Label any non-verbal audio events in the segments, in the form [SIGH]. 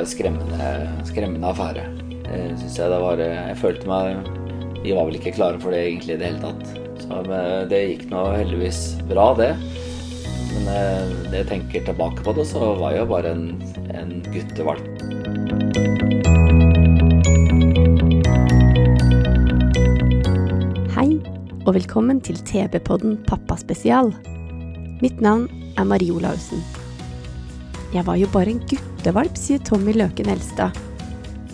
Var skremmende, skremmende affære. Synes jeg det var Jeg følte meg Vi var vel ikke klare for det egentlig i det hele tatt. Så det gikk nå heldigvis bra, det. Men det når jeg tenker tilbake på det, så var jeg jo bare en, en guttevalp. Hei, og velkommen til TV-podden Pappa spesial. Mitt navn er Marie Olaussen. Jeg var jo bare en guttevalp, sier Tommy Løken Elstad.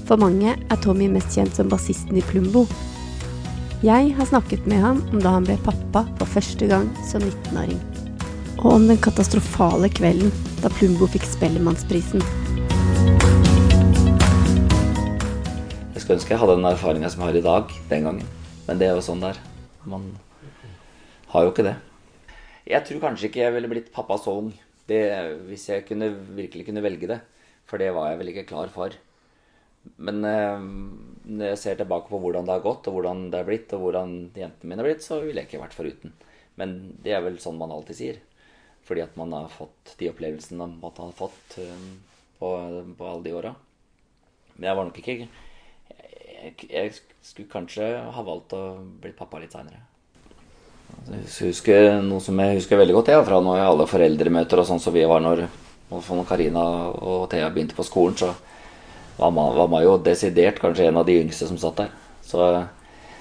For mange er Tommy mest kjent som bassisten i Plumbo. Jeg har snakket med ham om da han ble pappa for første gang som 19-åring. Og om den katastrofale kvelden da Plumbo fikk Spellemannsprisen. Jeg skulle ønske jeg hadde den erfaringa som jeg har i dag, den gangen. Men det er jo sånn der. Man har jo ikke det. Jeg tror kanskje ikke jeg ville blitt pappa så ung. Det, hvis jeg kunne, virkelig kunne velge det. For det var jeg vel ikke klar for. Men eh, når jeg ser tilbake på hvordan det har gått, og hvordan det er blitt, og hvordan jentene mine er blitt, så ville jeg ikke vært foruten. Men det er vel sånn man alltid sier. Fordi at man har fått de opplevelsene man har fått um, på, på alle de åra. Men jeg var nok ikke jeg, jeg skulle kanskje ha valgt å bli pappa litt seinere. Jeg husker noe som jeg husker veldig godt, jeg, fra når alle foreldremøter og sånn som vi var når, når Karina og Thea begynte på skolen, så var man, var man jo desidert kanskje en av de yngste som satt der. Så,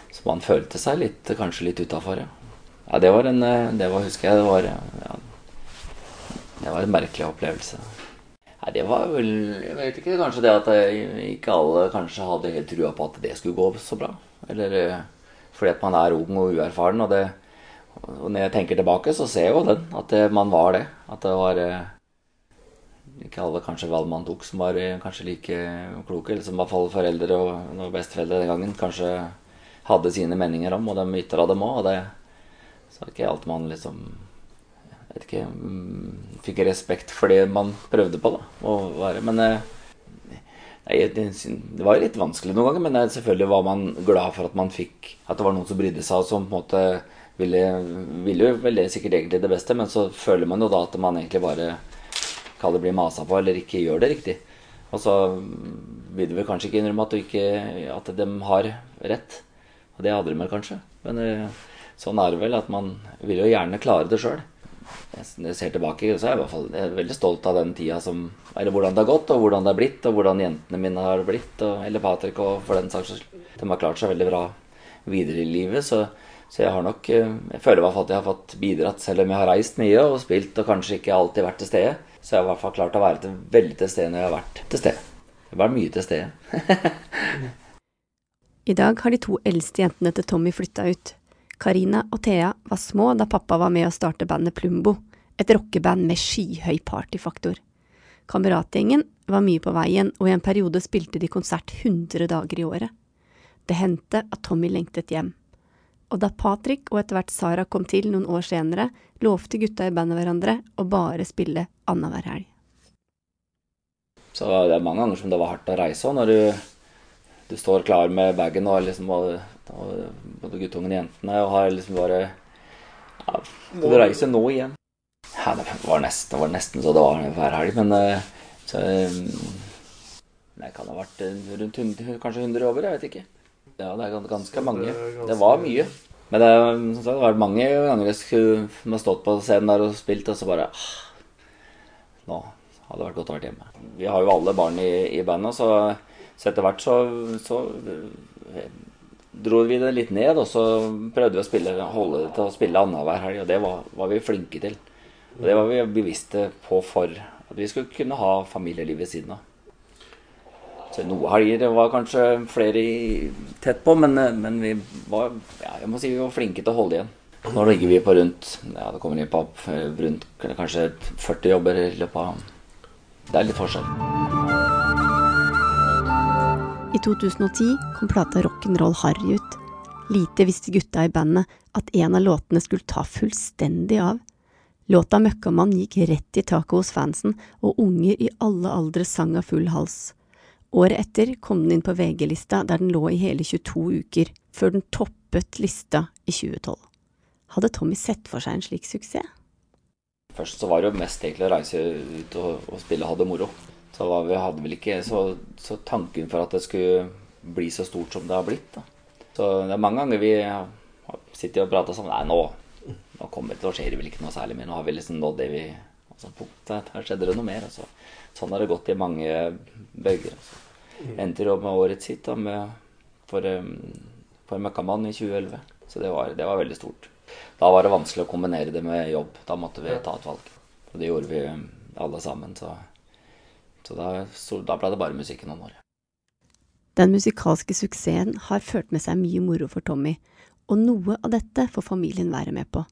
så man følte seg litt, kanskje litt utafor, ja. ja. Det var en Det var, husker jeg, det var ja, Det var en merkelig opplevelse. Nei, det var vel Jeg vet ikke, kanskje det at ikke alle kanskje hadde helt trua på at det skulle gå så bra. Eller eh, fordi at man er ung og uerfaren. Og, det, og når jeg tenker tilbake, så ser jeg jo den. At det, man var det. At det var eh, ikke alle kanskje valg man tok som var eh, kanskje like kloke. Eller som i hvert fall foreldre og, og besteforeldre den gangen kanskje hadde sine meninger om, og de ytra dem òg. Og det så er ikke alt man liksom jeg vet ikke, mm, fikk respekt for det man prøvde på. da, å være, Men eh, nei, det var litt vanskelig noen ganger. Men selvfølgelig var man glad for at man fikk At det var noen som brydde seg, og som på en måte ville, ville jo vel sikkert egentlig det beste, men så føler man jo da at man egentlig bare kaller bli masa på, eller ikke gjør det riktig. Og så vil du vel kanskje ikke innrømme at, du ikke, at de har rett. Og det hadde de vel kanskje. Men eh, sånn er det vel, at man vil jo gjerne klare det sjøl når jeg ser tilbake, så er jeg i hvert fall jeg er veldig stolt av den tida som Eller hvordan det har gått, og hvordan det har blitt, og hvordan jentene mine har blitt. Og, eller Patrick, og for den saks skyld. De har klart seg veldig bra videre i livet. Så, så jeg har nok Jeg føler i hvert fall at jeg har fått bidratt, selv om jeg har reist mye og spilt og kanskje ikke alltid vært til stede. Så jeg har i hvert fall klart å være til, veldig til stede når jeg har vært til stede. Jeg har vært mye til stede. [LAUGHS] I dag har de to eldste jentene til Tommy flytta ut. Karina og Thea var små da pappa var med å starte bandet Plumbo, et rockeband med skyhøy partyfaktor. Kameratgjengen var mye på veien, og i en periode spilte de konsert 100 dager i året. Det hendte at Tommy lengtet hjem. Og da Patrick og etter hvert Sara kom til noen år senere, lovte gutta i bandet hverandre å bare spille annenhver helg. Så det er mange ganger som det var hardt å reise òg, når du, du står klar med bagen og liksom og både guttungen og jentene og har liksom bare ja, du reise nå igjen? Ja, det var nesten, det var nesten så det var hver helg, men eh, så, Det kan ha vært rundt 100, kanskje 100 over, jeg vet ikke. Ja, det er ganske mange. Det var mye. Men det, det har vært mange ganger jeg skulle har stått på scenen der og spilt, og så bare ah, Nå hadde det vært godt å være hjemme. Vi har jo alle barn i, i bandet, så, så etter hvert så, så dro vi det litt ned, og så prøvde vi å spille, holde det til å spille annenhver helg, og det var, var, vi flinke til. Og det var vi bevisste på for at vi skulle kunne ha familieliv ved siden av. Så noen helger var kanskje flere i, tett på, men, men vi var ja, jeg må si vi var flinke til å holde igjen. Nå ligger vi på rundt ja, det kommer inn på rundt kanskje 40 jobber i løpet av Det er litt forskjell. I 2010 kom plata Rock'n'Roll Harry ut. Lite visste gutta i bandet at en av låtene skulle ta fullstendig av. Låta Møkkamann gikk rett i taket hos fansen, og unger i alle aldre sang av full hals. Året etter kom den inn på VG-lista, der den lå i hele 22 uker, før den toppet lista i 2012. Hadde Tommy sett for seg en slik suksess? Først så var det jo mest egentlig å reise ut og, og spille ha det moro. Så vi hadde vel ikke så, så, tanken for at det skulle bli så stort som det har blitt. Da. Så det er mange ganger vi sitter og prater sånn Nei, nå nå kommer det, til å det vel ikke noe særlig mer. Nå har vi liksom nådd det vi altså, punktet. Her skjedde det noe mer. Altså. Sånn har det gått i mange bøyger. Altså. Mm. Endte jo med årets hit da, med, for, for Møkkamann i 2011. Så det var, det var, veldig stort. Da var det vanskelig å kombinere det med jobb. Da måtte vi ta et valg. Og det gjorde vi alle sammen. Så, så da, så da ble det bare musikken noen år. Den musikalske suksessen har ført med seg mye moro for Tommy, og noe av dette får familien være med på.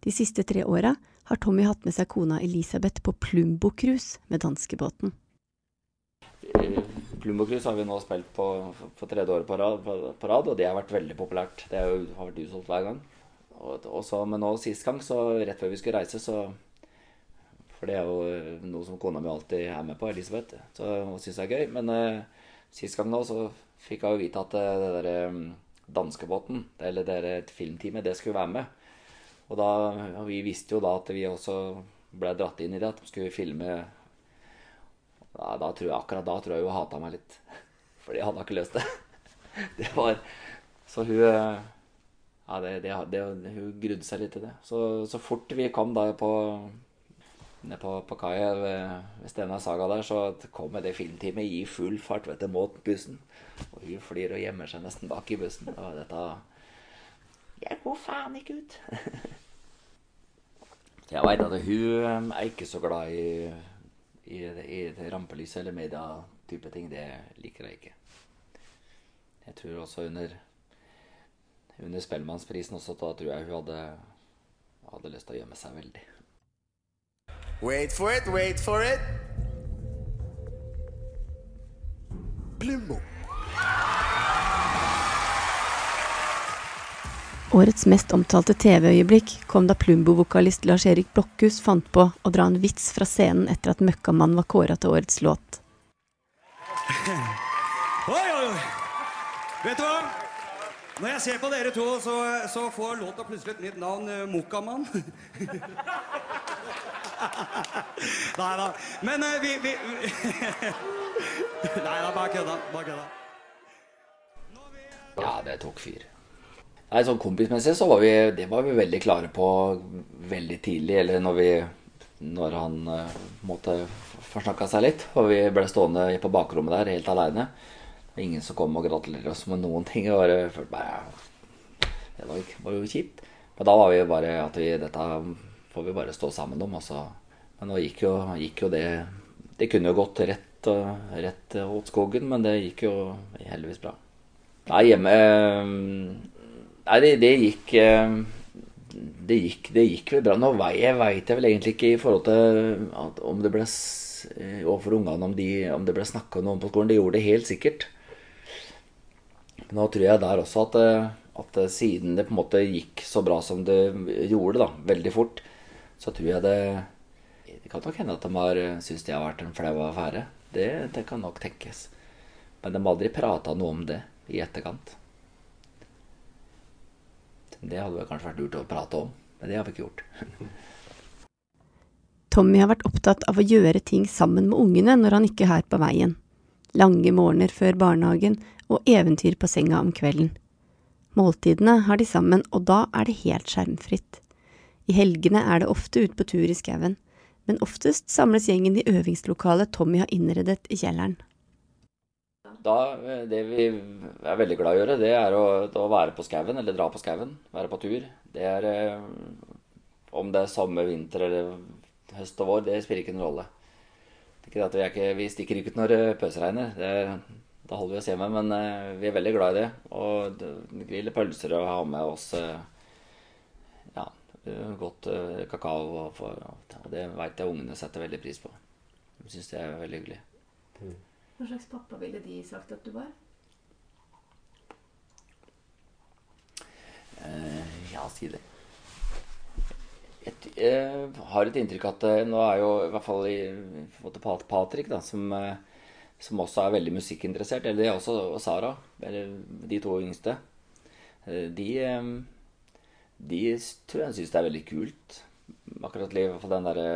De siste tre åra har Tommy hatt med seg kona Elisabeth på Plumbo-cruise med danskebåten. Plumbo-cruise har vi nå spilt på for tredje året på rad, og det har vært veldig populært. Det har, vært utsolgt hver gang. Og, og så, men nå sist gang, så rett før vi skulle reise, så For det er jo noe som kona mi alltid er med på, Elisabeth. Så hun syns det er gøy. Men uh, sist gang nå så fikk hun vite at uh, det derre danskebåten, eller det filmteamet, det skulle være med. Og, da, og vi visste jo da at vi også ble dratt inn i det, at de skulle filme da, da tror jeg, Akkurat da tror jeg hun hata meg litt. [LAUGHS] Fordi jeg hadde ikke løst det. [LAUGHS] Det var Så hun ja, det, det, det, Hun grudde seg litt til det. Så, så fort vi kom da på ned på, på kaia ved, ved Stena Saga der, så kom det filmteamet i full fart vet du, mot bussen. Og hun flyr og gjemmer seg nesten bak i bussen. Og dette Jeg går faen ikke ut! [LAUGHS] jeg veit at hun er ikke så glad i, i, i rampelys eller media-type ting. Det liker jeg ikke. Jeg tror også under under Spellemannsprisen også, da tror jeg hun hadde, hadde lyst til å gjemme seg veldig. Wait for it, wait for it. Plumbo. Årets mest omtalte TV-øyeblikk kom da Plumbo-vokalist Lars-Erik Blokhus fant på å dra en vits fra scenen etter at Møkkamann var kåra til årets låt. Oi, oi, oi! Vet du hva? Når jeg ser på dere to, så, så får låta plutselig et nytt navn. Uh, Mokkamann. [LAUGHS] Nei da. Men uh, vi, vi [LAUGHS] Nei da, bare kødda. Bare kødda. Ja, det tok fyr. Nei, sånn Kompismessig så var vi, det var vi veldig klare på veldig tidlig. Eller når vi Når han uh, måtte forsnakka seg litt. Og vi ble stående på bakrommet der helt aleine. Ingen som kom og gratulerte oss med noen ting. Og bare bare Det var, var, jo kjipt. Men da var vi bare at vi Dette får vi bare stå sammen om. Altså. Men nå gikk jo, gikk jo det Det kunne jo gått rett, rett åt skogen, men det gikk jo heldigvis bra. Nei, hjemme Nei, det, det gikk eh, det gikk, det gikk vel bra. Nå jeg veit jeg vel egentlig ikke i forhold til om det ble eh, overfor ungene om, de, om det ble snakka noe om på skolen. Det gjorde det helt sikkert. Nå tror jeg der også at, eh, at, siden det på en måte gikk så bra som det gjorde, da, veldig fort, så tror jeg det Det kan nok hende at de har syntes det har vært en flau affære. Det, det kan nok tenkes. Men de har aldri prata noe om det i etterkant. Det hadde kanskje vært lurt å prate om, men det har vi ikke gjort. [LAUGHS] Tommy har vært opptatt av å gjøre ting sammen med ungene når han ikke er her på veien. Lange morgener før barnehagen og eventyr på senga om kvelden. Måltidene har de sammen, og da er det helt skjermfritt. I helgene er det ofte ut på tur i skauen, men oftest samles gjengen i øvingslokalet Tommy har innredet i kjelleren da, eh, det vi er veldig glad i å gjøre, det er å, å være på skauen, eller dra på skauen. Være på tur. Det er eh, Om det er sommer, vinter eller høst og vår, det spiller ikke noen rolle. Det er ikke at vi, er ikke, vi stikker ikke ut når det pøsregner. Det, da holder vi oss hjemme, men vi er veldig glad i det. Og grille pølser og ha med oss ja, godt kakao. Og, og det veit jeg ungene setter veldig pris på. De syns det er veldig hyggelig. Hva slags pappa ville de sagt at du var? Uh, ja, si det. Jeg, jeg, har et inntrykk at nå er jo i hvert fall i Patrick, da, som, som, også er veldig musikkinteressert, eller det er også og Sara, eller de to yngste, de, de tror jeg syns det er veldig kult. Akkurat i hvert fall den derre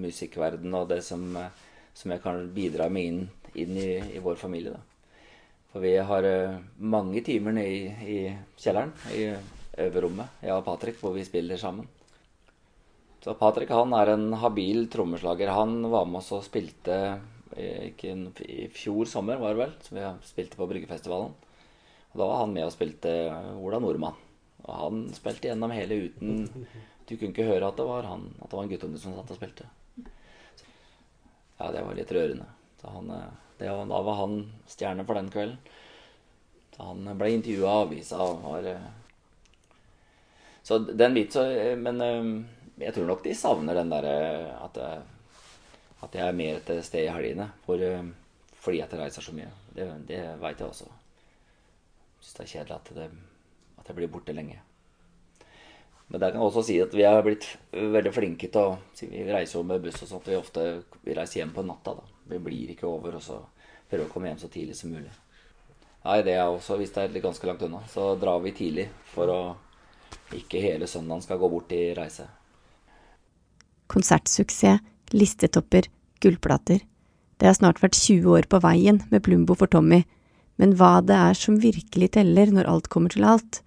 musikkverdenen og det som, som, jeg kan bidra med inn, inn i, i, vår familie. Da. For vi har mange timer nede i, i kjelleren, i øverrommet, jeg og Patrick, hvor vi spiller sammen. Så Patrick han er en habil trommeslager. Han var med oss og spilte ikke, i fjor sommer, var det vel, som vi spilte på Bryggefestivalen. Og Da var han med og spilte Ola Nordmann. Og han spilte gjennom hele uten Du kunne ikke høre at det var han, at det var en guttunge som satt og spilte. Ja, det var litt rørende. Han, var, da var han stjerne for den kvelden. Så han ble intervjua av avisa og var Så den biten så Men jeg tror nok de savner den derre at, at jeg er mer til stede i helgene. For, fordi jeg reiser så mye. Det, det veit jeg også syns det er kjedelig at, det, at jeg blir borte lenge. Men der kan jeg også si at vi har blitt veldig flinke til å Vi reiser jo med buss og sånt. Vi ofte vi reiser hjem på natta. da. Vi blir ikke over, og så prøver å komme hjem så tidlig som mulig. Nei, det er også, Hvis det er ganske langt unna, så drar vi tidlig for å ikke hele søndagen skal gå bort i reise. Konsertsuksess, listetopper, gullplater. Det har snart vært 20 år på veien med Plumbo for Tommy, men hva det er som virkelig teller når alt kommer til alt,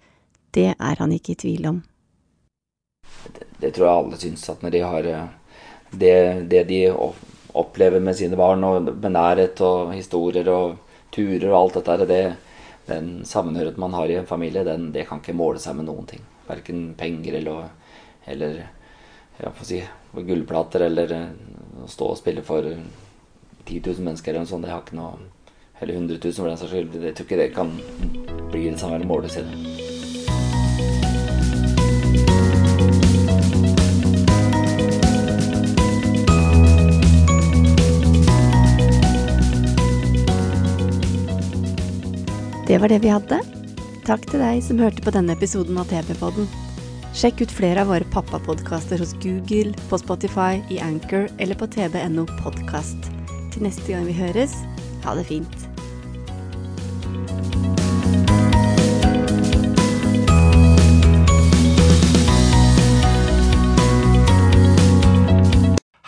det er han ikke i tvil om. Det, tror jeg alle syns, at når de har eh, det, det, de opplever med sine barn, og med nærhet og historier og turer og alt dette, det, den sammenhøret man har i en familie, den, det kan ikke måle seg med noen ting. Verken penger eller, eller ja, si, gullplater eller eh, å stå og spille for 10 000 mennesker eller noe sånt. Det har ikke noe eller 100 000 for den saks skyld. Jeg tror ikke det kan bli det samme målet sitt. Det var det vi hadde. Takk til deg som hørte på denne episoden av TV-podden. Sjekk ut flere av våre pappapodkaster hos Google, på Spotify, i Anchor eller på tb.no podkast. Til neste gang vi høres, ha det fint.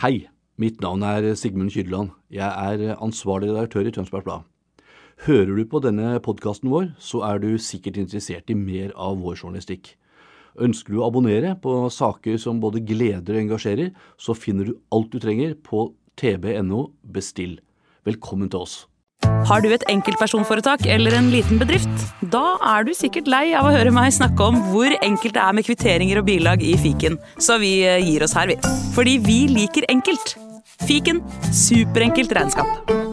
Hei, mitt navn er Sigmund Kydland. Jeg er ansvarlig redaktør i Tønsbergs Blad. Hører du på denne podkasten vår, så er du sikkert interessert i mer av vår journalistikk. Ønsker du å abonnere på saker som både gleder og engasjerer, så finner du alt du trenger på tb.no bestill. Velkommen til oss. Har du et enkeltpersonforetak eller en liten bedrift? Da er du sikkert lei av å høre meg snakke om hvor enkelt det er med kvitteringer og bilag i fiken, så vi eh, gir oss her, vi. Fordi vi liker enkelt. Fiken superenkelt regnskap.